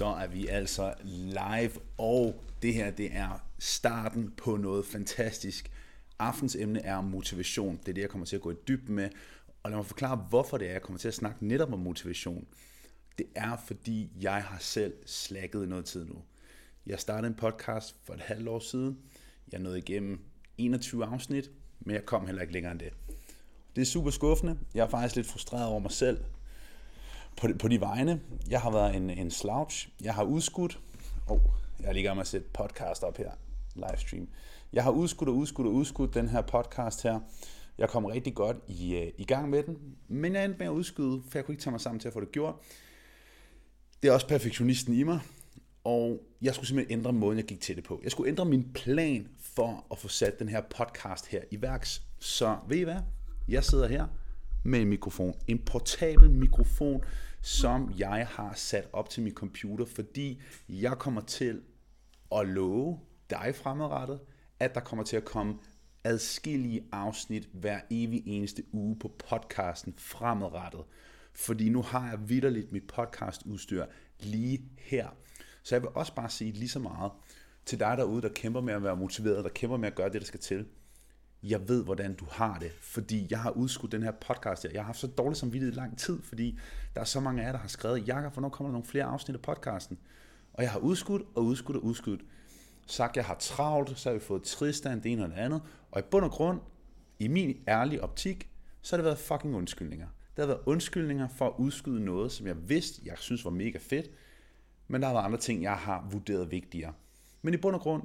så er vi altså live, og det her det er starten på noget fantastisk. Aftens emne er motivation. Det er det, jeg kommer til at gå i dybden med. Og lad mig forklare, hvorfor det er, jeg kommer til at snakke netop om motivation. Det er, fordi jeg har selv slækket noget tid nu. Jeg startede en podcast for et halvt år siden. Jeg nåede igennem 21 afsnit, men jeg kom heller ikke længere end det. Det er super skuffende. Jeg er faktisk lidt frustreret over mig selv, på, på de vegne. Jeg har været en, en slouch. Jeg har udskudt. Oh, jeg er lige gang med at sætte podcast op her. Livestream. Jeg har udskudt og udskudt og udskudt den her podcast her. Jeg kom rigtig godt i, øh, i gang med den. Men jeg endte med at udskyde, for jeg kunne ikke tage mig sammen til at få det gjort. Det er også perfektionisten i mig. Og jeg skulle simpelthen ændre måden, jeg gik til det på. Jeg skulle ændre min plan for at få sat den her podcast her i værks. Så ved I hvad? Jeg sidder her med en mikrofon. En portabel mikrofon, som jeg har sat op til min computer, fordi jeg kommer til at love dig fremadrettet, at der kommer til at komme adskillige afsnit hver evig eneste uge på podcasten fremadrettet. Fordi nu har jeg vidderligt mit podcastudstyr lige her. Så jeg vil også bare sige lige så meget til dig derude, der kæmper med at være motiveret, der kæmper med at gøre det, der skal til jeg ved, hvordan du har det, fordi jeg har udskudt den her podcast her. Jeg har haft så dårligt samvittighed i lang tid, fordi der er så mange af jer, der har skrevet, Jakob, hvornår kommer der nogle flere afsnit af podcasten? Og jeg har udskudt og udskudt og udskudt. Sagt, jeg har travlt, så har vi fået tristand, det ene og det andet. Og i bund og grund, i min ærlige optik, så har det været fucking undskyldninger. Det har været undskyldninger for at udskyde noget, som jeg vidste, jeg synes var mega fedt, men der har været andre ting, jeg har vurderet vigtigere. Men i bund og grund,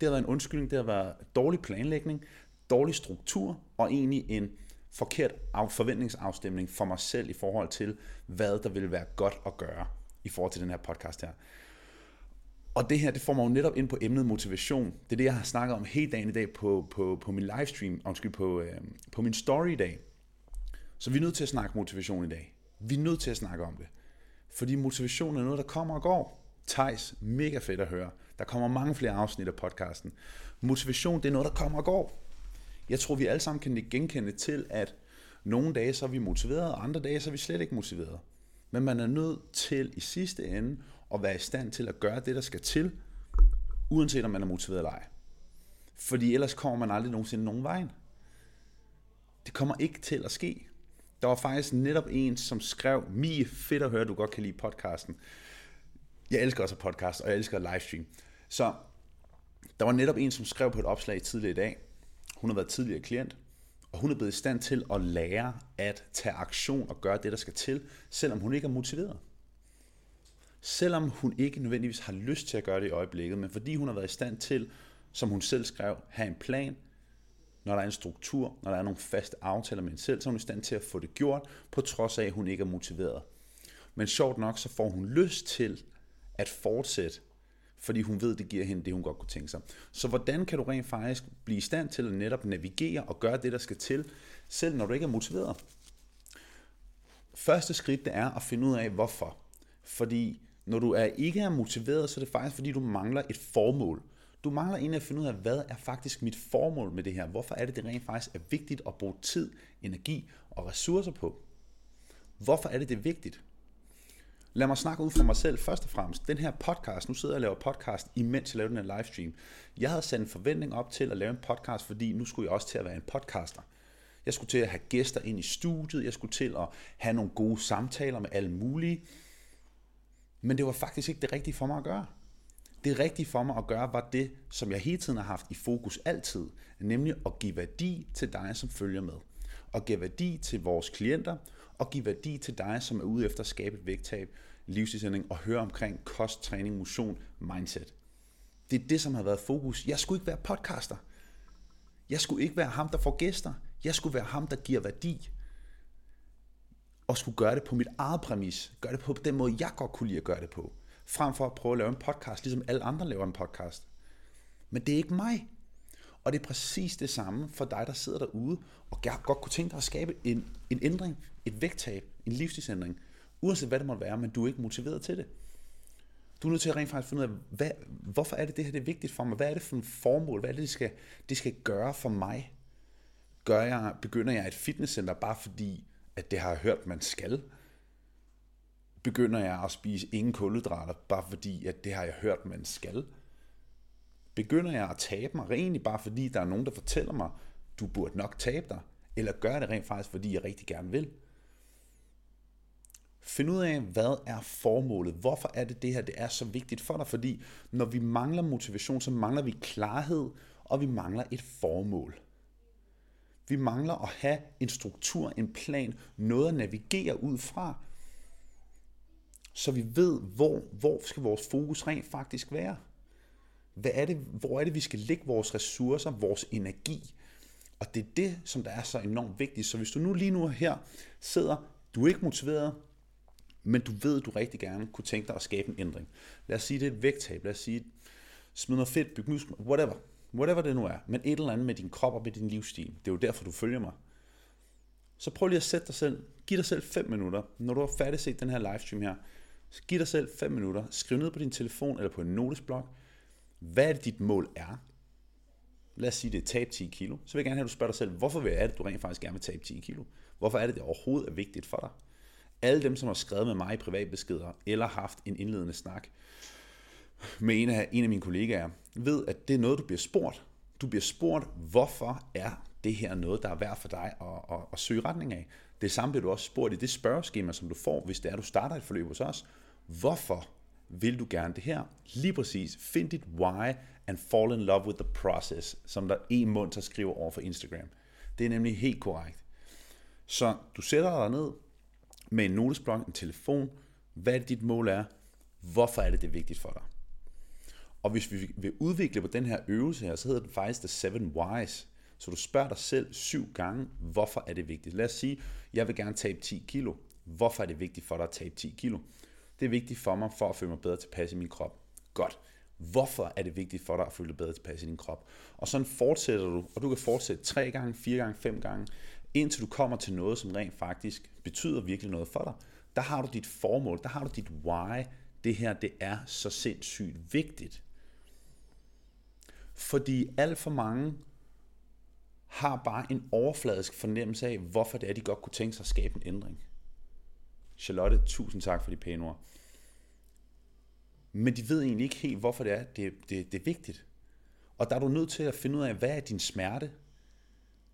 det har været en undskyldning, det har været dårlig planlægning, dårlig struktur og egentlig en forkert forventningsafstemning for mig selv i forhold til, hvad der vil være godt at gøre i forhold til den her podcast her. Og det her, det får mig jo netop ind på emnet motivation. Det er det, jeg har snakket om hele dagen i dag på, på, på min livestream, undskyld, på, øh, på min story i dag. Så vi er nødt til at snakke motivation i dag. Vi er nødt til at snakke om det. Fordi motivation er noget, der kommer og går. Tejs, mega fedt at høre. Der kommer mange flere afsnit af podcasten. Motivation, det er noget, der kommer og går. Jeg tror, vi alle sammen kan genkende til, at nogle dage så er vi motiveret, og andre dage så er vi slet ikke motiveret. Men man er nødt til i sidste ende at være i stand til at gøre det, der skal til, uanset om man er motiveret eller ej. Fordi ellers kommer man aldrig nogensinde nogen vejen. Det kommer ikke til at ske. Der var faktisk netop en, som skrev, Mie, fedt at høre, du godt kan lide podcasten. Jeg elsker også podcast, og jeg elsker livestream. Så der var netop en, som skrev på et opslag tidligere i dag, hun har været tidligere klient, og hun er blevet i stand til at lære at tage aktion og gøre det, der skal til, selvom hun ikke er motiveret. Selvom hun ikke nødvendigvis har lyst til at gøre det i øjeblikket, men fordi hun har været i stand til, som hun selv skrev, have en plan, når der er en struktur, når der er nogle faste aftaler med hende selv, så er hun i stand til at få det gjort, på trods af, at hun ikke er motiveret. Men sjovt nok, så får hun lyst til at fortsætte fordi hun ved, det giver hende det, hun godt kunne tænke sig. Så hvordan kan du rent faktisk blive i stand til at netop navigere og gøre det, der skal til, selv når du ikke er motiveret? Første skridt, det er at finde ud af, hvorfor. Fordi når du er ikke er motiveret, så er det faktisk, fordi du mangler et formål. Du mangler egentlig at finde ud af, hvad er faktisk mit formål med det her? Hvorfor er det, det rent faktisk er vigtigt at bruge tid, energi og ressourcer på? Hvorfor er det, det er vigtigt? Lad mig snakke ud fra mig selv først og fremmest. Den her podcast, nu sidder jeg og laver podcast, imens jeg laver den her livestream. Jeg havde sat en forventning op til at lave en podcast, fordi nu skulle jeg også til at være en podcaster. Jeg skulle til at have gæster ind i studiet, jeg skulle til at have nogle gode samtaler med alle mulige. Men det var faktisk ikke det rigtige for mig at gøre. Det rigtige for mig at gøre var det, som jeg hele tiden har haft i fokus altid, nemlig at give værdi til dig, som følger med. Og give værdi til vores klienter, og give værdi til dig, som er ude efter at skabe et vægttab, livsstilsændring og høre omkring kost, træning, motion, mindset. Det er det, som har været fokus. Jeg skulle ikke være podcaster. Jeg skulle ikke være ham, der får gæster. Jeg skulle være ham, der giver værdi. Og skulle gøre det på mit eget præmis. Gøre det på den måde, jeg godt kunne lide at gøre det på. Frem for at prøve at lave en podcast, ligesom alle andre laver en podcast. Men det er ikke mig. Og det er præcis det samme for dig, der sidder derude, og godt kunne tænke dig at skabe en, en ændring, et vægttab, en livsstilsændring, uanset hvad det måtte være, men du er ikke motiveret til det. Du er nødt til at rent faktisk finde ud af, hvad, hvorfor er det, det her det er vigtigt for mig? Hvad er det for en formål? Hvad er det, det skal, det skal gøre for mig? Gør jeg, begynder jeg et fitnesscenter bare fordi, at det har jeg hørt, man skal? Begynder jeg at spise ingen kulhydrater, bare fordi, at det har jeg hørt, man skal? Begynder jeg at tabe mig, egentlig bare fordi, der er nogen, der fortæller mig, du burde nok tabe dig? Eller gør det rent faktisk, fordi jeg rigtig gerne vil? Find ud af, hvad er formålet? Hvorfor er det det her, det er så vigtigt for dig? Fordi når vi mangler motivation, så mangler vi klarhed, og vi mangler et formål. Vi mangler at have en struktur, en plan, noget at navigere ud fra, så vi ved, hvor, hvor skal vores fokus rent faktisk være. Hvad er det, hvor er det, vi skal lægge vores ressourcer, vores energi? Og det er det, som der er så enormt vigtigt. Så hvis du nu lige nu her sidder, du er ikke motiveret, men du ved, at du rigtig gerne kunne tænke dig at skabe en ændring. Lad os sige, det er et vægttab. Lad os sige, smid noget fedt, byg muskler, whatever. Whatever det nu er. Men et eller andet med din krop og med din livsstil. Det er jo derfor, du følger mig. Så prøv lige at sætte dig selv, giv dig selv 5 minutter, når du har færdig set den her livestream her. Så giv dig selv 5 minutter, skriv ned på din telefon eller på en notesblok, hvad er det, dit mål er. Lad os sige, det er tab 10 kilo. Så vil jeg gerne have, at du spørger dig selv, hvorfor er det, du rent faktisk gerne vil tabe 10 kilo? Hvorfor er det, det overhovedet er vigtigt for dig? Alle dem, som har skrevet med mig i privatbeskeder, eller haft en indledende snak med en af, en af mine kollegaer, ved, at det er noget, du bliver spurgt. Du bliver spurgt, hvorfor er det her noget, der er værd for dig at, at, at søge retning af. Det samme bliver du også spurgt i det spørgeskema, som du får, hvis det er, du starter et forløb hos os. Hvorfor vil du gerne det her? Lige præcis. Find dit why and fall in love with the process, som der en mund der skriver over for Instagram. Det er nemlig helt korrekt. Så du sætter dig ned med en notesblok, en telefon, hvad dit mål er, hvorfor er det det er vigtigt for dig. Og hvis vi vil udvikle på den her øvelse her, så hedder den faktisk The Seven Whys. Så du spørger dig selv syv gange, hvorfor er det vigtigt. Lad os sige, jeg vil gerne tabe 10 kilo. Hvorfor er det vigtigt for dig at tabe 10 kilo? Det er vigtigt for mig, for at føle mig bedre tilpas i min krop. Godt. Hvorfor er det vigtigt for dig at føle dig bedre tilpas i din krop? Og sådan fortsætter du, og du kan fortsætte tre gange, fire gange, fem gange, indtil du kommer til noget, som rent faktisk betyder virkelig noget for dig. Der har du dit formål, der har du dit why. Det her, det er så sindssygt vigtigt. Fordi alt for mange har bare en overfladisk fornemmelse af, hvorfor det er, de godt kunne tænke sig at skabe en ændring. Charlotte, tusind tak for de pæne ord. Men de ved egentlig ikke helt, hvorfor det er, det, det, det er vigtigt. Og der er du nødt til at finde ud af, hvad er din smerte?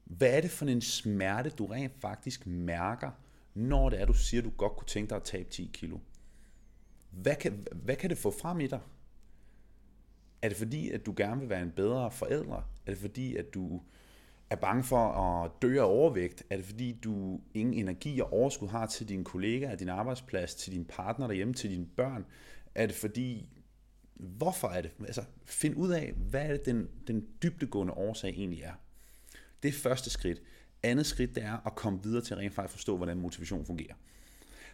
Hvad er det for en smerte, du rent faktisk mærker, når det er, du siger, du godt kunne tænke dig at tabe 10 kilo? Hvad kan, hvad kan det få frem i dig? Er det fordi, at du gerne vil være en bedre forælder? Er det fordi, at du er bange for at dø af overvægt? Er det fordi, du ingen energi og overskud har til dine kollegaer, din arbejdsplads, til din partner derhjemme, til dine børn? Er det fordi, hvorfor er det? Altså, find ud af, hvad er det, den, den dybdegående årsag egentlig er. Det er første skridt. Andet skridt, det er at komme videre til at rent faktisk forstå, hvordan motivation fungerer.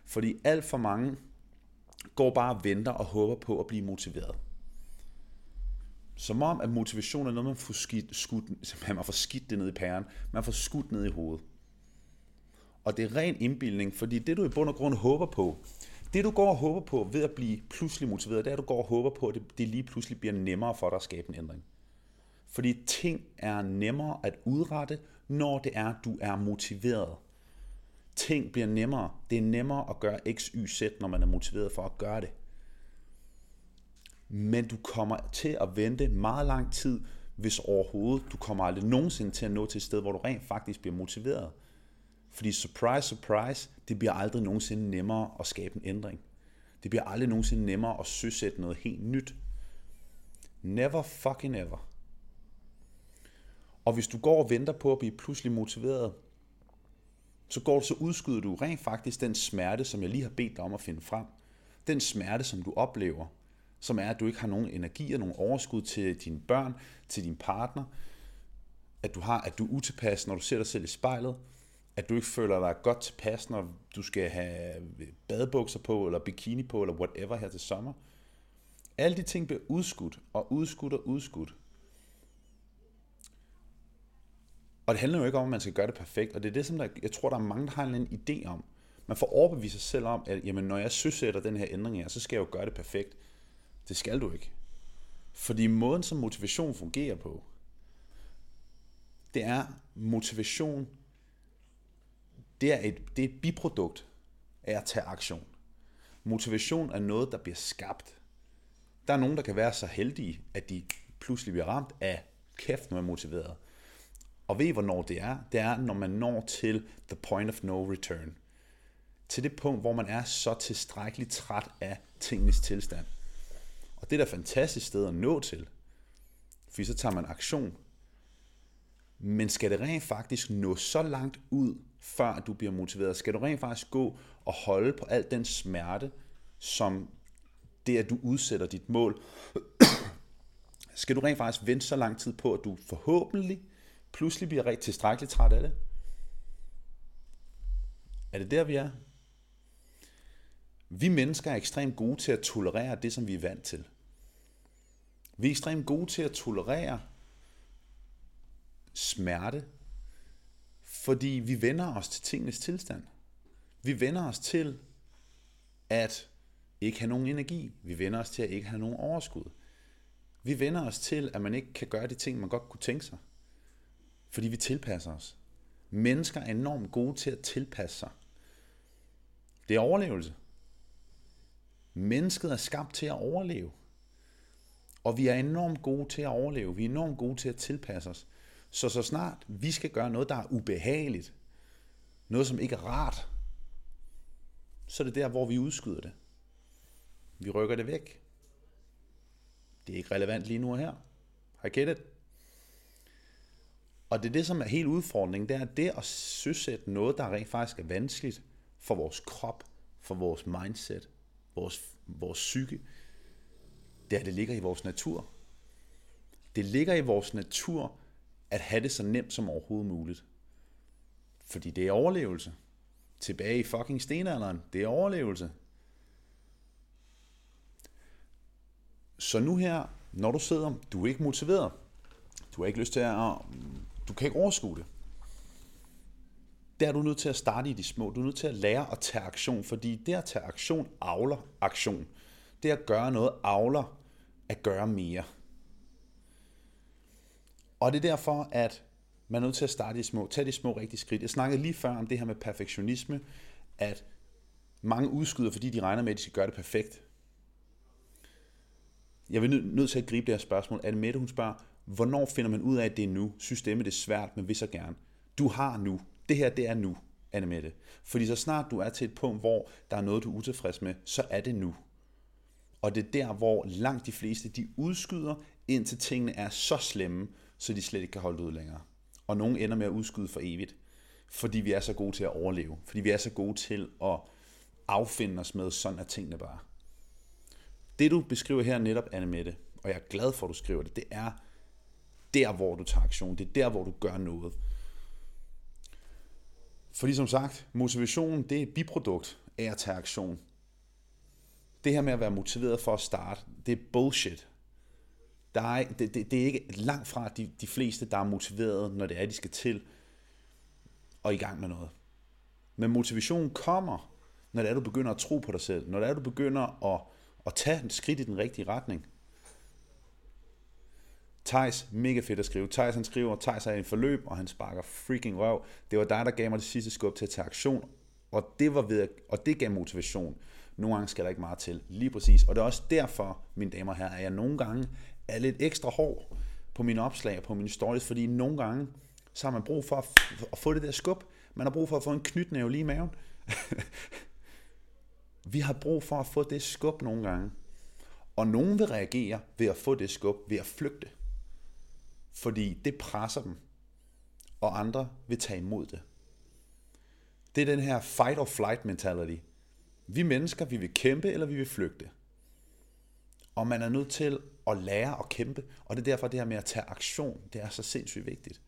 Fordi alt for mange går bare og venter og håber på at blive motiveret. Som om, at motivation er noget, man får skidt, skudt, man får skidt det ned i pæren. Man får skudt ned i hovedet. Og det er ren indbildning, fordi det du i bund og grund håber på, det du går og håber på ved at blive pludselig motiveret, det er, at du går og håber på, at det, det lige pludselig bliver nemmere for dig at skabe en ændring. Fordi ting er nemmere at udrette, når det er, du er motiveret. Ting bliver nemmere. Det er nemmere at gøre X, Y, Z, når man er motiveret for at gøre det men du kommer til at vente meget lang tid, hvis overhovedet. Du kommer aldrig nogensinde til at nå til et sted, hvor du rent faktisk bliver motiveret. Fordi surprise, surprise, det bliver aldrig nogensinde nemmere at skabe en ændring. Det bliver aldrig nogensinde nemmere at søsætte noget helt nyt. Never fucking ever. Og hvis du går og venter på at blive pludselig motiveret, så går så udskyder du rent faktisk den smerte, som jeg lige har bedt dig om at finde frem. Den smerte, som du oplever, som er, at du ikke har nogen energi og nogen overskud til dine børn, til din partner, at du har, at du er utilpas, når du ser dig selv i spejlet, at du ikke føler dig godt tilpas, når du skal have badebukser på, eller bikini på, eller whatever her til sommer. Alle de ting bliver udskudt, og udskudt og udskudt. Og det handler jo ikke om, at man skal gøre det perfekt, og det er det, som der, jeg tror, der er mange, der har en idé om. Man får overbevist sig selv om, at jamen, når jeg søsætter den her ændring her, så skal jeg jo gøre det perfekt. Det skal du ikke. Fordi måden, som motivation fungerer på, det er motivation, det er et, det er et biprodukt af at tage aktion. Motivation er noget, der bliver skabt. Der er nogen, der kan være så heldige, at de pludselig bliver ramt af kæft, når man er motiveret. Og ved I, hvornår det er? Det er, når man når til the point of no return. Til det punkt, hvor man er så tilstrækkeligt træt af tingenes tilstand. Og det er da fantastisk sted at nå til. Fordi så tager man aktion. Men skal det rent faktisk nå så langt ud, før du bliver motiveret? Skal du rent faktisk gå og holde på al den smerte, som det, at du udsætter dit mål? skal du rent faktisk vente så lang tid på, at du forhåbentlig pludselig bliver rigtig tilstrækkeligt træt af det? Er det der, vi er? Vi mennesker er ekstremt gode til at tolerere det, som vi er vant til. Vi er ekstremt gode til at tolerere smerte, fordi vi vender os til tingenes tilstand. Vi vender os til at ikke have nogen energi. Vi vender os til at ikke have nogen overskud. Vi vender os til, at man ikke kan gøre de ting, man godt kunne tænke sig. Fordi vi tilpasser os. Mennesker er enormt gode til at tilpasse sig. Det er overlevelse. Mennesket er skabt til at overleve. Og vi er enormt gode til at overleve. Vi er enormt gode til at tilpasse os. Så så snart vi skal gøre noget, der er ubehageligt, noget som ikke er rart, så er det der, hvor vi udskyder det. Vi rykker det væk. Det er ikke relevant lige nu og her. Har I get it? Og det er det, som er helt udfordringen, det er det at søsætte noget, der rent faktisk er vanskeligt for vores krop, for vores mindset, vores, vores psyke, det er, at det ligger i vores natur. Det ligger i vores natur at have det så nemt som overhovedet muligt. Fordi det er overlevelse. Tilbage i fucking stenalderen. Det er overlevelse. Så nu her, når du sidder, du er ikke motiveret. Du har ikke lyst til at... Du kan ikke overskue det. Der er du nødt til at starte i de små. Du er nødt til at lære at tage aktion, fordi det at tage aktion avler aktion. Det at gøre noget avler at gøre mere. Og det er derfor, at man er nødt til at starte i små, Tag de små rigtige skridt. Jeg snakkede lige før om det her med perfektionisme, at mange udskyder, fordi de regner med, at de skal gøre det perfekt. Jeg vil nødt til at gribe det her spørgsmål. Anne Mette, hun spørger, hvornår finder man ud af, at det er nu? Systemet er svært, men vil så gerne. Du har nu. Det her, det er nu, Anne Mette. Fordi så snart du er til et punkt, hvor der er noget, du er utilfreds med, så er det nu. Og det er der, hvor langt de fleste, de udskyder, indtil tingene er så slemme, så de slet ikke kan holde det ud længere. Og nogen ender med at udskyde for evigt, fordi vi er så gode til at overleve. Fordi vi er så gode til at affinde os med, sådan at tingene bare. Det du beskriver her netop, Anne Mette, og jeg er glad for, at du skriver det, det er der, hvor du tager aktion. Det er der, hvor du gør noget. Fordi som sagt, motivation det er et biprodukt af at tage aktion det her med at være motiveret for at starte, det er bullshit. Der er, det, det, det er ikke langt fra de, de fleste, der er motiveret, når det er, de skal til og i gang med noget. Men motivation kommer, når det er, du begynder at tro på dig selv. Når det er, du begynder at, at tage et skridt i den rigtige retning. Tejs, mega fedt at skrive. Tejs han skriver, Tejs er i en forløb, og han sparker freaking røv. Det var dig, der gav mig det sidste skub til at tage aktion, og det, var ved, og det gav motivation. Nogle gange skal der ikke meget til. Lige præcis. Og det er også derfor, mine damer og herrer, at jeg nogle gange er lidt ekstra hård på mine opslag og på mine stories, fordi nogle gange, så har man brug for at, få det der skub. Man har brug for at få en knytnæve lige i maven. Vi har brug for at få det skub nogle gange. Og nogen vil reagere ved at få det skub, ved at flygte. Fordi det presser dem. Og andre vil tage imod det. Det er den her fight or flight mentality. Vi mennesker, vi vil kæmpe, eller vi vil flygte. Og man er nødt til at lære at kæmpe, og det er derfor det her med at tage aktion, det er så sindssygt vigtigt.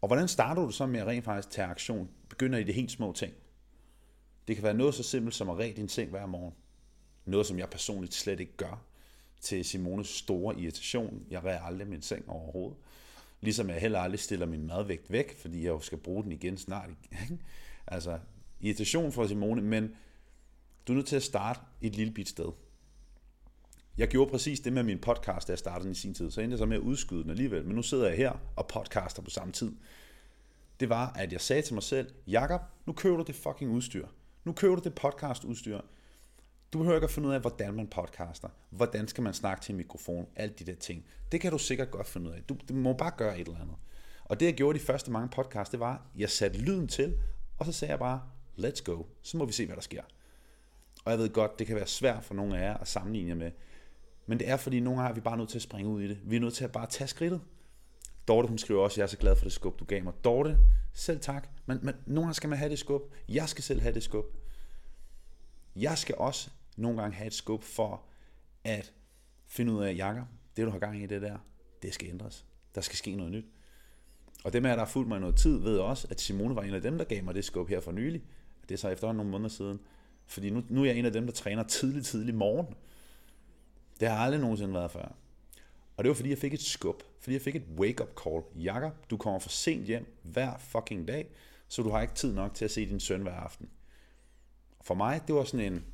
Og hvordan starter du så med at rent faktisk tage aktion? Begynder i de helt små ting. Det kan være noget så simpelt som at ræde din seng hver morgen. Noget, som jeg personligt slet ikke gør til Simones store irritation. Jeg rører aldrig min seng overhovedet. Ligesom jeg heller aldrig stiller min madvægt væk, fordi jeg jo skal bruge den igen snart. altså, irritation for Simone, men du er nødt til at starte et lille bit sted. Jeg gjorde præcis det med min podcast, da jeg startede den i sin tid, så endte jeg så med at udskyde den alligevel, men nu sidder jeg her og podcaster på samme tid. Det var, at jeg sagde til mig selv, Jakob, nu køber du det fucking udstyr. Nu køber du det podcastudstyr. Du behøver ikke at finde ud af, hvordan man podcaster. Hvordan skal man snakke til en mikrofon? Alt de der ting. Det kan du sikkert godt finde ud af. Du, du må bare gøre et eller andet. Og det jeg gjorde de første mange podcasts, det var, jeg satte lyden til, og så sagde jeg bare, let's go. Så må vi se, hvad der sker. Og jeg ved godt, det kan være svært for nogle af jer at sammenligne med. Men det er, fordi nogle af jer, vi er bare nødt til at springe ud i det. Vi er nødt til at bare tage skridtet. Dorte, hun skriver også, jeg er så glad for det skub, du gav mig. Dorte, selv tak. Men, men nogle gange skal man have det skub. Jeg skal selv have det skub. Jeg skal også nogle gange have et skub for at finde ud af, Jakob, det du har gang i det der, det skal ændres. Der skal ske noget nyt. Og dem af jer, der har fulgt mig i noget tid, ved også, at Simone var en af dem, der gav mig det skub her for nylig. Det er så efterhånden nogle måneder siden. Fordi nu, nu er jeg en af dem, der træner tidlig, tidlig morgen. Det har aldrig nogensinde været før. Og det var fordi, jeg fik et skub. Fordi jeg fik et wake-up call. Jakob, du kommer for sent hjem hver fucking dag, så du har ikke tid nok til at se din søn hver aften. For mig, det var sådan en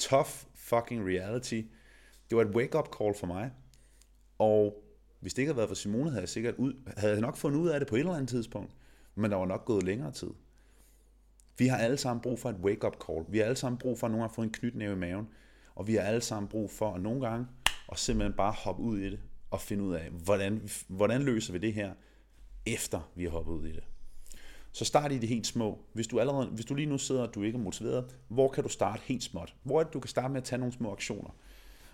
tough fucking reality. Det var et wake-up call for mig. Og hvis det ikke havde været for Simone, havde jeg sikkert ud, havde jeg nok fundet ud af det på et eller andet tidspunkt. Men der var nok gået længere tid. Vi har alle sammen brug for et wake-up call. Vi har alle sammen brug for, at nogen har fået en knytnæve i maven. Og vi har alle sammen brug for, at nogle gange, og simpelthen bare hoppe ud i det, og finde ud af, hvordan, hvordan løser vi det her, efter vi har hoppet ud i det. Så start i det helt små. Hvis du, allerede, hvis du lige nu sidder, og du ikke er motiveret, hvor kan du starte helt småt? Hvor er det, du kan starte med at tage nogle små aktioner?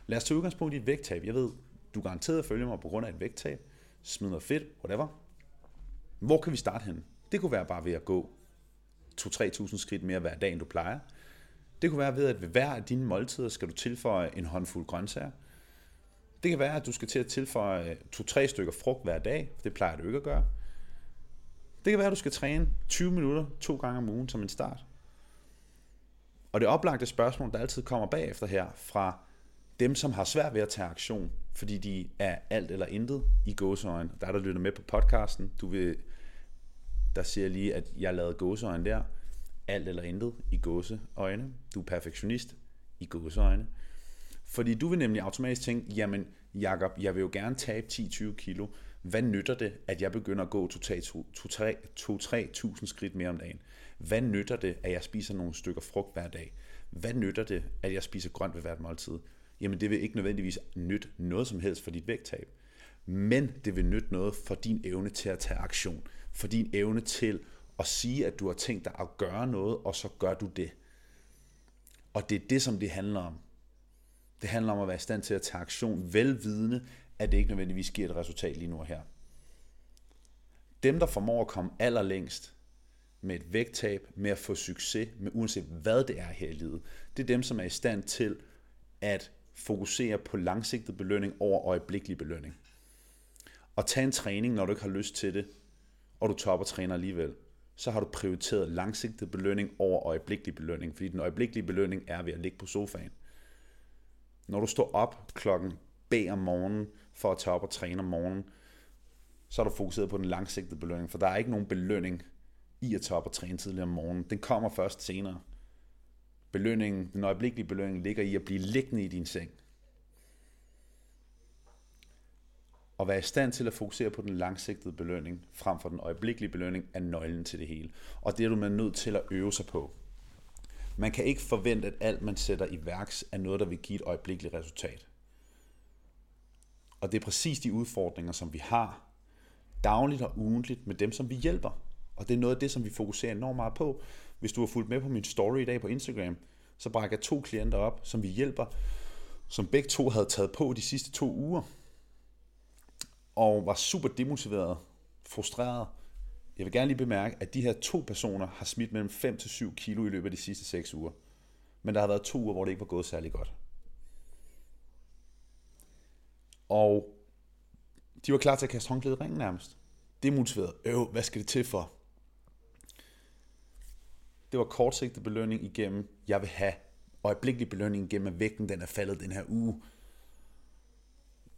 Lad os tage udgangspunkt i et vægttab. Jeg ved, du garanteret følger mig på grund af et vægttab. Smid noget fedt, whatever. Hvor kan vi starte henne? Det kunne være bare ved at gå 2-3.000 skridt mere hver dag, end du plejer. Det kunne være ved, at ved hver af dine måltider skal du tilføje en håndfuld grøntsager. Det kan være, at du skal til at tilføje 2-3 stykker frugt hver dag. Det plejer du ikke at gøre. Det kan være, at du skal træne 20 minutter to gange om ugen som en start. Og det oplagte spørgsmål, der altid kommer bagefter her, fra dem, som har svært ved at tage aktion, fordi de er alt eller intet i gåseøjne. Der er der lytter med på podcasten. Du vil, der siger lige, at jeg lavede gåseøjne der. Alt eller intet i gåseøjne. Du er perfektionist i gåseøjne. Fordi du vil nemlig automatisk tænke, jamen Jakob, jeg vil jo gerne tabe 10-20 kilo. Hvad nytter det, at jeg begynder at gå 2-3.000 skridt mere om dagen? Hvad nytter det, at jeg spiser nogle stykker frugt hver dag? Hvad nytter det, at jeg spiser grønt ved hvert måltid? Jamen det vil ikke nødvendigvis nytte noget som helst for dit vægttab. Men det vil nytte noget for din evne til at tage aktion. For din evne til at sige, at du har tænkt dig at gøre noget, og så gør du det. Og det er det, som det handler om. Det handler om at være i stand til at tage aktion, velvidende, at det ikke nødvendigvis giver et resultat lige nu og her. Dem, der formår at komme allerlængst med et vægttab, med at få succes, med uanset hvad det er her i livet, det er dem, som er i stand til at fokusere på langsigtet belønning over øjeblikkelig belønning. Og tage en træning, når du ikke har lyst til det, og du topper træner alligevel, så har du prioriteret langsigtet belønning over øjeblikkelig belønning, fordi den øjeblikkelige belønning er ved at ligge på sofaen. Når du står op klokken B om morgenen for at tage op og træne om morgenen, så er du fokuseret på den langsigtede belønning, for der er ikke nogen belønning i at tage op og træne tidligere om morgenen. Den kommer først senere. Belønningen, den øjeblikkelige belønning ligger i at blive liggende i din seng. Og være i stand til at fokusere på den langsigtede belønning, frem for den øjeblikkelige belønning, er nøglen til det hele. Og det er du man nødt til at øve sig på. Man kan ikke forvente, at alt man sætter i værks, er noget, der vil give et øjeblikkeligt resultat. Og det er præcis de udfordringer, som vi har dagligt og ugentligt med dem, som vi hjælper. Og det er noget af det, som vi fokuserer enormt meget på. Hvis du har fulgt med på min story i dag på Instagram, så brækker jeg to klienter op, som vi hjælper, som begge to havde taget på de sidste to uger, og var super demotiveret, frustreret. Jeg vil gerne lige bemærke, at de her to personer har smidt mellem 5 til 7 kilo i løbet af de sidste 6 uger. Men der har været to uger, hvor det ikke var gået særlig godt. Og de var klar til at kaste håndklædet i ringen nærmest. Demotiveret. Øv, hvad skal det til for? Det var kortsigtet belønning igennem, jeg vil have øjeblikkelig belønning igennem, at vægten den er faldet den her uge.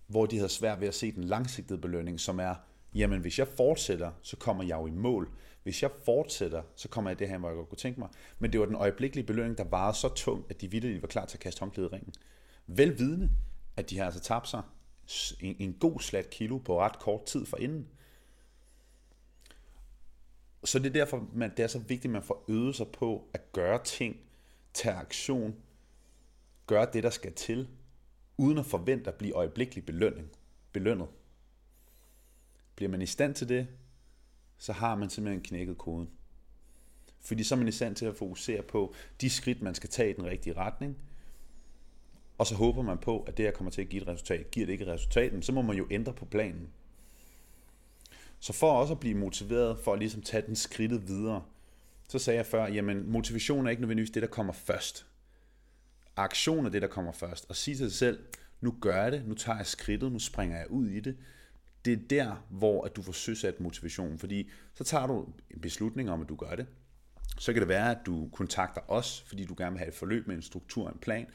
Hvor de havde svært ved at se den langsigtede belønning, som er, jamen hvis jeg fortsætter, så kommer jeg jo i mål. Hvis jeg fortsætter, så kommer jeg det her, hvor jeg godt kunne tænke mig. Men det var den øjeblikkelige belønning, der varede så tung, at de vidderligt var klar til at kaste håndklædet i ringen. Velvidende, at de har altså tabt sig en, en god slat kilo på ret kort tid for inden. Så det er derfor, man, det er så vigtigt, at man får øvet sig på at gøre ting, tage aktion, gøre det, der skal til, uden at forvente at blive øjeblikkelig belønning, belønnet. Bliver man i stand til det, så har man simpelthen knækket koden. Fordi så er man i stand til at fokusere på de skridt, man skal tage i den rigtige retning, og så håber man på, at det her kommer til at give et resultat. Giver det ikke et resultat, så må man jo ændre på planen. Så for også at blive motiveret for at ligesom tage den skridtet videre, så sagde jeg før, jamen motivation er ikke nødvendigvis det, der kommer først. Aktion er det, der kommer først. Og sige til sig selv, nu gør jeg det, nu tager jeg skridtet, nu springer jeg ud i det. Det er der, hvor at du får søsat motivation, fordi så tager du en beslutning om, at du gør det. Så kan det være, at du kontakter os, fordi du gerne vil have et forløb med en struktur og en plan.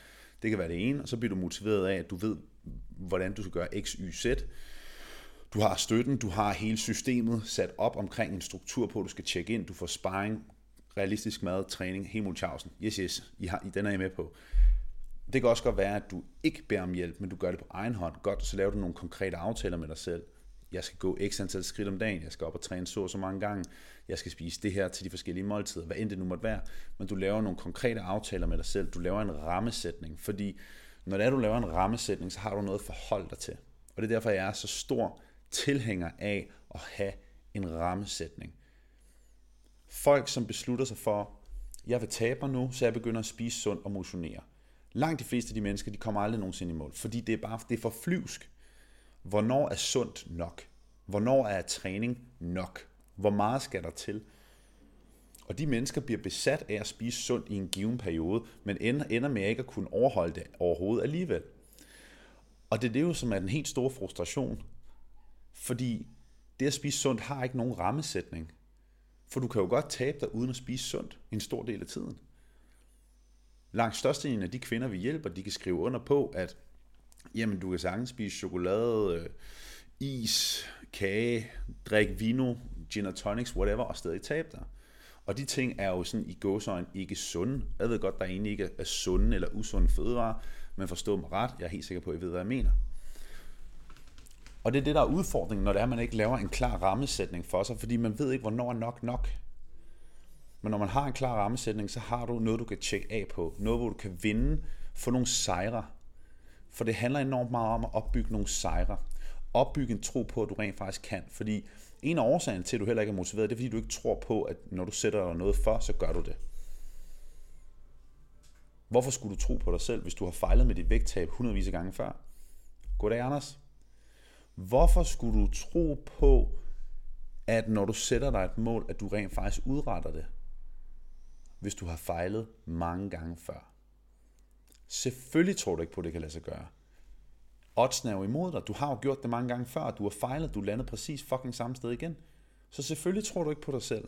Det kan være det ene, og så bliver du motiveret af, at du ved, hvordan du skal gøre X, Y, Z. Du har støtten, du har hele systemet sat op omkring en struktur på, du skal tjekke ind, du får sparring, realistisk mad, træning, hele Munchausen. Yes, yes, I har, I, den er I med på. Det kan også godt være, at du ikke beder om hjælp, men du gør det på egen hånd. Godt, så laver du nogle konkrete aftaler med dig selv. Jeg skal gå x antal skridt om dagen, jeg skal op og træne så så mange gange, jeg skal spise det her til de forskellige måltider, hvad end det nu måtte være. Men du laver nogle konkrete aftaler med dig selv, du laver en rammesætning, fordi når det er, du laver en rammesætning, så har du noget at forholde dig til. Og det er derfor, jeg er så stor tilhænger af at have en rammesætning. Folk, som beslutter sig for, jeg vil tabe mig nu, så jeg begynder at spise sundt og motionere. Langt de fleste af de mennesker, de kommer aldrig nogensinde i mål, fordi det er bare det er for flyvsk. Hvornår er sundt nok? Hvornår er træning nok? Hvor meget skal der til? Og de mennesker bliver besat af at spise sundt i en given periode, men ender med ikke at kunne overholde det overhovedet alligevel. Og det er det jo, som er den helt store frustration. Fordi det at spise sundt har ikke nogen rammesætning. For du kan jo godt tabe dig uden at spise sundt en stor del af tiden. Langt størstedelen af de kvinder, vi hjælper, de kan skrive under på, at jamen, du kan sagtens spise chokolade, øh, is, kage, drikke vino, gin og tonics, whatever, og stadig tabe dig. Og de ting er jo sådan i gåsøjne ikke sunde. Jeg ved godt, der egentlig ikke er sunde eller usunde fødevarer, men forstå mig ret, jeg er helt sikker på, at I ved, hvad jeg mener. Og det er det, der er udfordringen, når det er, at man ikke laver en klar rammesætning for sig, fordi man ved ikke, hvornår er nok nok. Men når man har en klar rammesætning, så har du noget, du kan tjekke af på. Noget, hvor du kan vinde, få nogle sejre. For det handler enormt meget om at opbygge nogle sejre. Opbygge en tro på, at du rent faktisk kan. Fordi en af årsagen til, at du heller ikke er motiveret, det er, fordi du ikke tror på, at når du sætter dig noget for, så gør du det. Hvorfor skulle du tro på dig selv, hvis du har fejlet med dit vægttab hundredvis af gange før? Goddag, Anders. Hvorfor skulle du tro på, at når du sætter dig et mål, at du rent faktisk udretter det, hvis du har fejlet mange gange før? Selvfølgelig tror du ikke på, at det kan lade sig gøre. Oddsen er jo imod dig. Du har jo gjort det mange gange før. Du har fejlet. Du landede præcis fucking samme sted igen. Så selvfølgelig tror du ikke på dig selv.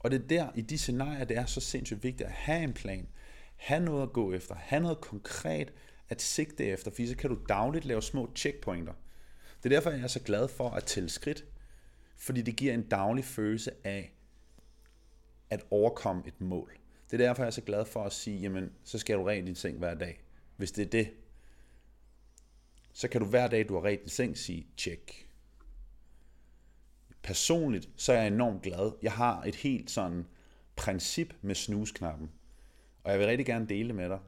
Og det er der, i de scenarier, det er så sindssygt vigtigt at have en plan. Have noget at gå efter. Have noget konkret at sigte efter. Fordi så kan du dagligt lave små checkpointer. Det er derfor, jeg er så glad for at tælle skridt, fordi det giver en daglig følelse af at overkomme et mål. Det er derfor, jeg er så glad for at sige, jamen, så skal du rent din seng hver dag. Hvis det er det, så kan du hver dag, du har rent din seng, sige, tjek. Personligt, så er jeg enormt glad. Jeg har et helt sådan princip med snusknappen. Og jeg vil rigtig gerne dele det med dig.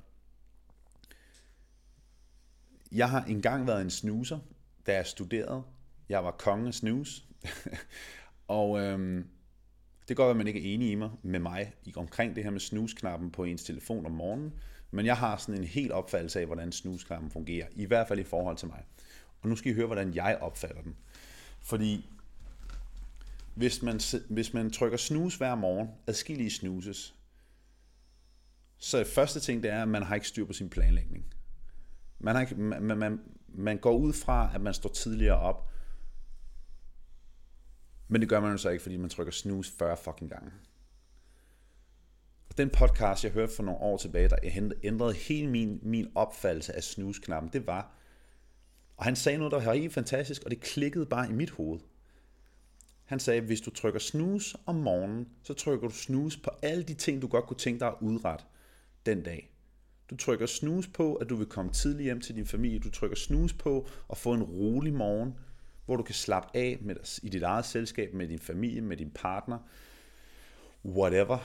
Jeg har engang været en snuser, da jeg studerede. Jeg var kongen af snus. og øhm, det går at man ikke er enig i mig, med mig omkring det her med snusknappen på ens telefon om morgenen. Men jeg har sådan en helt opfattelse af, hvordan snusknappen fungerer. I hvert fald i forhold til mig. Og nu skal I høre, hvordan jeg opfatter den. Fordi hvis man, hvis man trykker snus hver morgen, adskillige snuses, så første ting, det er, at man har ikke styr på sin planlægning. Man, har ikke, man, man, man går ud fra, at man står tidligere op, men det gør man jo så ikke, fordi man trykker snooze 40 fucking gange. Den podcast, jeg hørte for nogle år tilbage, der ændrede hele min, min opfattelse af snusknappen, det var, og han sagde noget, der var helt fantastisk, og det klikkede bare i mit hoved. Han sagde, hvis du trykker snus om morgenen, så trykker du snus på alle de ting, du godt kunne tænke dig at udrette den dag. Du trykker snus på, at du vil komme tidligt hjem til din familie. Du trykker snus på at få en rolig morgen, hvor du kan slappe af med, i dit eget selskab, med din familie, med din partner. whatever.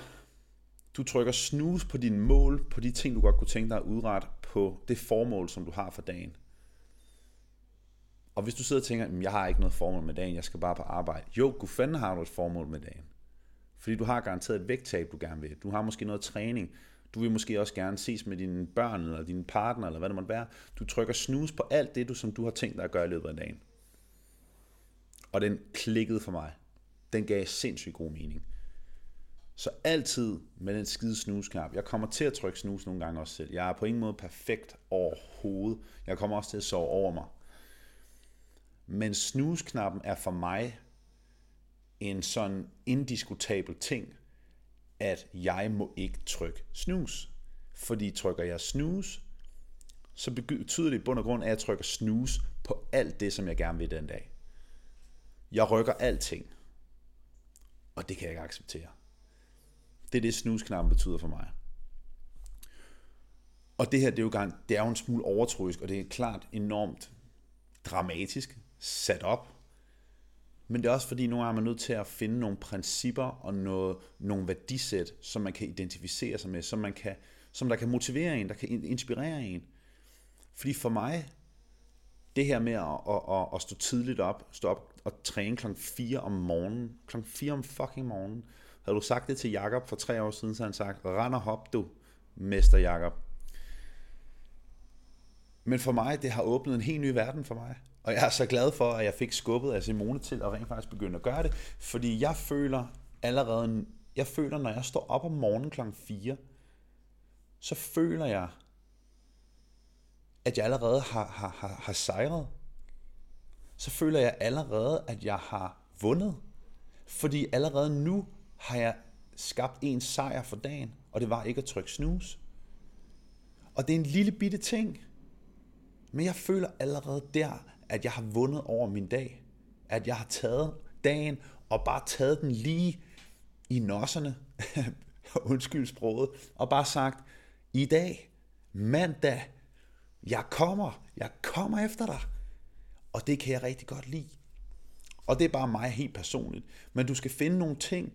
Du trykker snus på dine mål, på de ting, du godt kunne tænke dig at udrette, på det formål, som du har for dagen. Og hvis du sidder og tænker, jeg har ikke noget formål med dagen, jeg skal bare på arbejde. Jo, gud fanden har du et formål med dagen. Fordi du har garanteret et vægttab, du gerne vil. Du har måske noget træning. Du vil måske også gerne ses med dine børn, eller din partner, eller hvad det måtte være. Du trykker snus på alt det, du, som du har tænkt dig at gøre i løbet af dagen. Og den klikkede for mig. Den gav sindssygt god mening. Så altid med den skide snusknap. Jeg kommer til at trykke snus nogle gange også selv. Jeg er på ingen måde perfekt overhovedet. Jeg kommer også til at sove over mig. Men snusknappen er for mig en sådan indiskutabel ting, at jeg må ikke trykke snus. Fordi trykker jeg snus, så betyder det i bund og grund, at jeg trykker snus på alt det, som jeg gerne vil den dag. Jeg rykker alting. Og det kan jeg ikke acceptere. Det er det, snusknappen betyder for mig. Og det her, det er jo, gang, det er jo en smule overtroisk, og det er klart enormt dramatisk sat op. Men det er også fordi, nogle gange er man nødt til at finde nogle principper og noget, nogle værdisæt, som man kan identificere sig med, som, man kan, som der kan motivere en, der kan inspirere en. Fordi for mig, det her med at, at, at, at stå tidligt op, stå op at træne kl. 4 om morgenen, kl. 4 om fucking morgenen, havde du sagt det til Jakob for tre år siden, så han sagt, rend og hop du, mester Jakob. Men for mig, det har åbnet en helt ny verden for mig. Og jeg er så glad for, at jeg fik skubbet af Simone til at rent faktisk begynde at gøre det. Fordi jeg føler allerede, jeg føler, når jeg står op om morgenen kl. 4, så føler jeg, at jeg allerede har, har, har, har sejret. Så føler jeg allerede, at jeg har vundet. Fordi allerede nu har jeg skabt en sejr for dagen, og det var ikke at trykke snus. Og det er en lille bitte ting. Men jeg føler allerede der, at jeg har vundet over min dag. At jeg har taget dagen og bare taget den lige i nosserne, undskyld sproget, og bare sagt, i dag, mandag, jeg kommer, jeg kommer efter dig. Og det kan jeg rigtig godt lide. Og det er bare mig helt personligt. Men du skal finde nogle ting,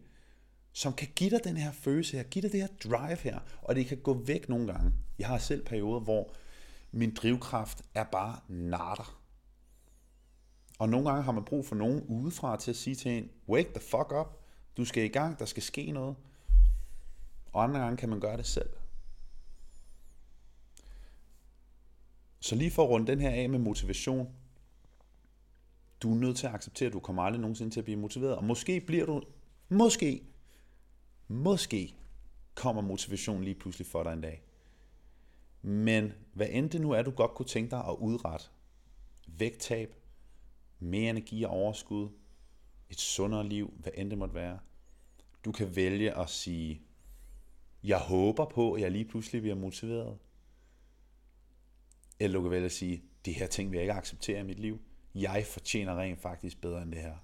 som kan give dig den her følelse her, give dig det her drive her, og det kan gå væk nogle gange. Jeg har selv perioder, hvor min drivkraft er bare natter. Og nogle gange har man brug for nogen udefra til at sige til en, wake the fuck up, du skal i gang, der skal ske noget. Og andre gange kan man gøre det selv. Så lige for at runde den her af med motivation, du er nødt til at acceptere, at du kommer aldrig nogensinde til at blive motiveret. Og måske bliver du, måske, måske kommer motivation lige pludselig for dig en dag. Men hvad end det nu er, du godt kunne tænke dig at udrette, vægttab, mere energi og overskud, et sundere liv, hvad end det måtte være. Du kan vælge at sige, jeg håber på, at jeg lige pludselig bliver motiveret. Eller du kan vælge at sige, det her ting vil jeg ikke acceptere i mit liv. Jeg fortjener rent faktisk bedre end det her.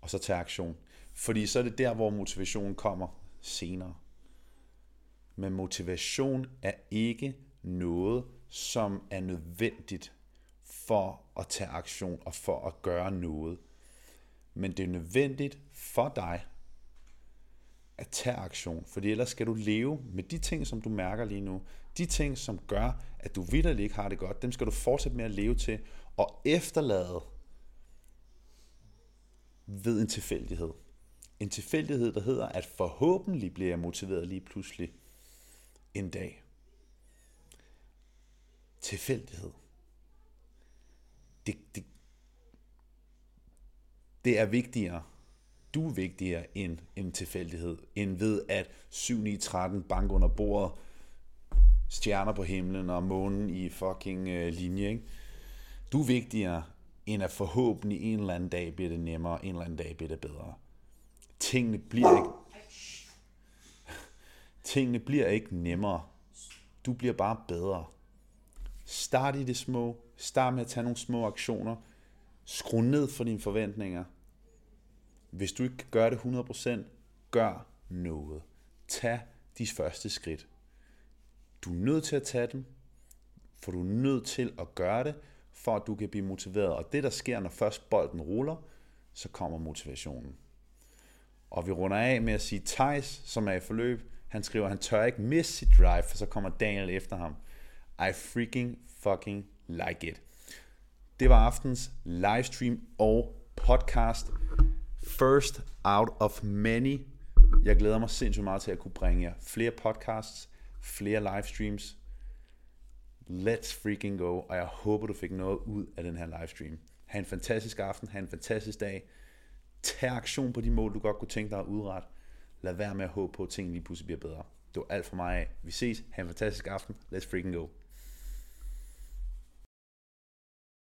Og så tage aktion. Fordi så er det der, hvor motivationen kommer senere. Men motivation er ikke noget, som er nødvendigt for at tage aktion og for at gøre noget. Men det er nødvendigt for dig at tage aktion, fordi ellers skal du leve med de ting, som du mærker lige nu. De ting, som gør, at du vidderligt ikke har det godt, dem skal du fortsætte med at leve til og efterlade ved en tilfældighed. En tilfældighed, der hedder, at forhåbentlig bliver jeg motiveret lige pludselig en dag. Tilfældighed det, det, det er vigtigere. Du er vigtigere end en tilfældighed, end ved at 7, 9, 13 bank under bordet, stjerner på himlen og månen i fucking øh, linje. Ikke? Du er vigtigere end at forhåbentlig en eller anden dag bliver det nemmere, en eller anden dag bliver det bedre. Tingene bliver ikke, tingene bliver ikke nemmere. Du bliver bare bedre. Start i det små. Start med at tage nogle små aktioner. Skru ned for dine forventninger. Hvis du ikke kan gøre det 100%, gør noget. Tag de første skridt. Du er nødt til at tage dem, for du er nødt til at gøre det, for at du kan blive motiveret. Og det, der sker, når først bolden ruller, så kommer motivationen. Og vi runder af med at sige, Thijs, som er i forløb, han skriver, han tør ikke miss sit drive, for så kommer Daniel efter ham. I freaking fucking like it. Det var aftens livestream og podcast. First out of many. Jeg glæder mig sindssygt meget til at kunne bringe jer flere podcasts, flere livestreams. Let's freaking go, og jeg håber, du fik noget ud af den her livestream. Ha' en fantastisk aften, ha' en fantastisk dag. Tag aktion på de mål, du godt kunne tænke dig at udrette. Lad være med at håbe på, at tingene lige pludselig bliver bedre. Det var alt for mig af. Vi ses. Ha' en fantastisk aften. Let's freaking go.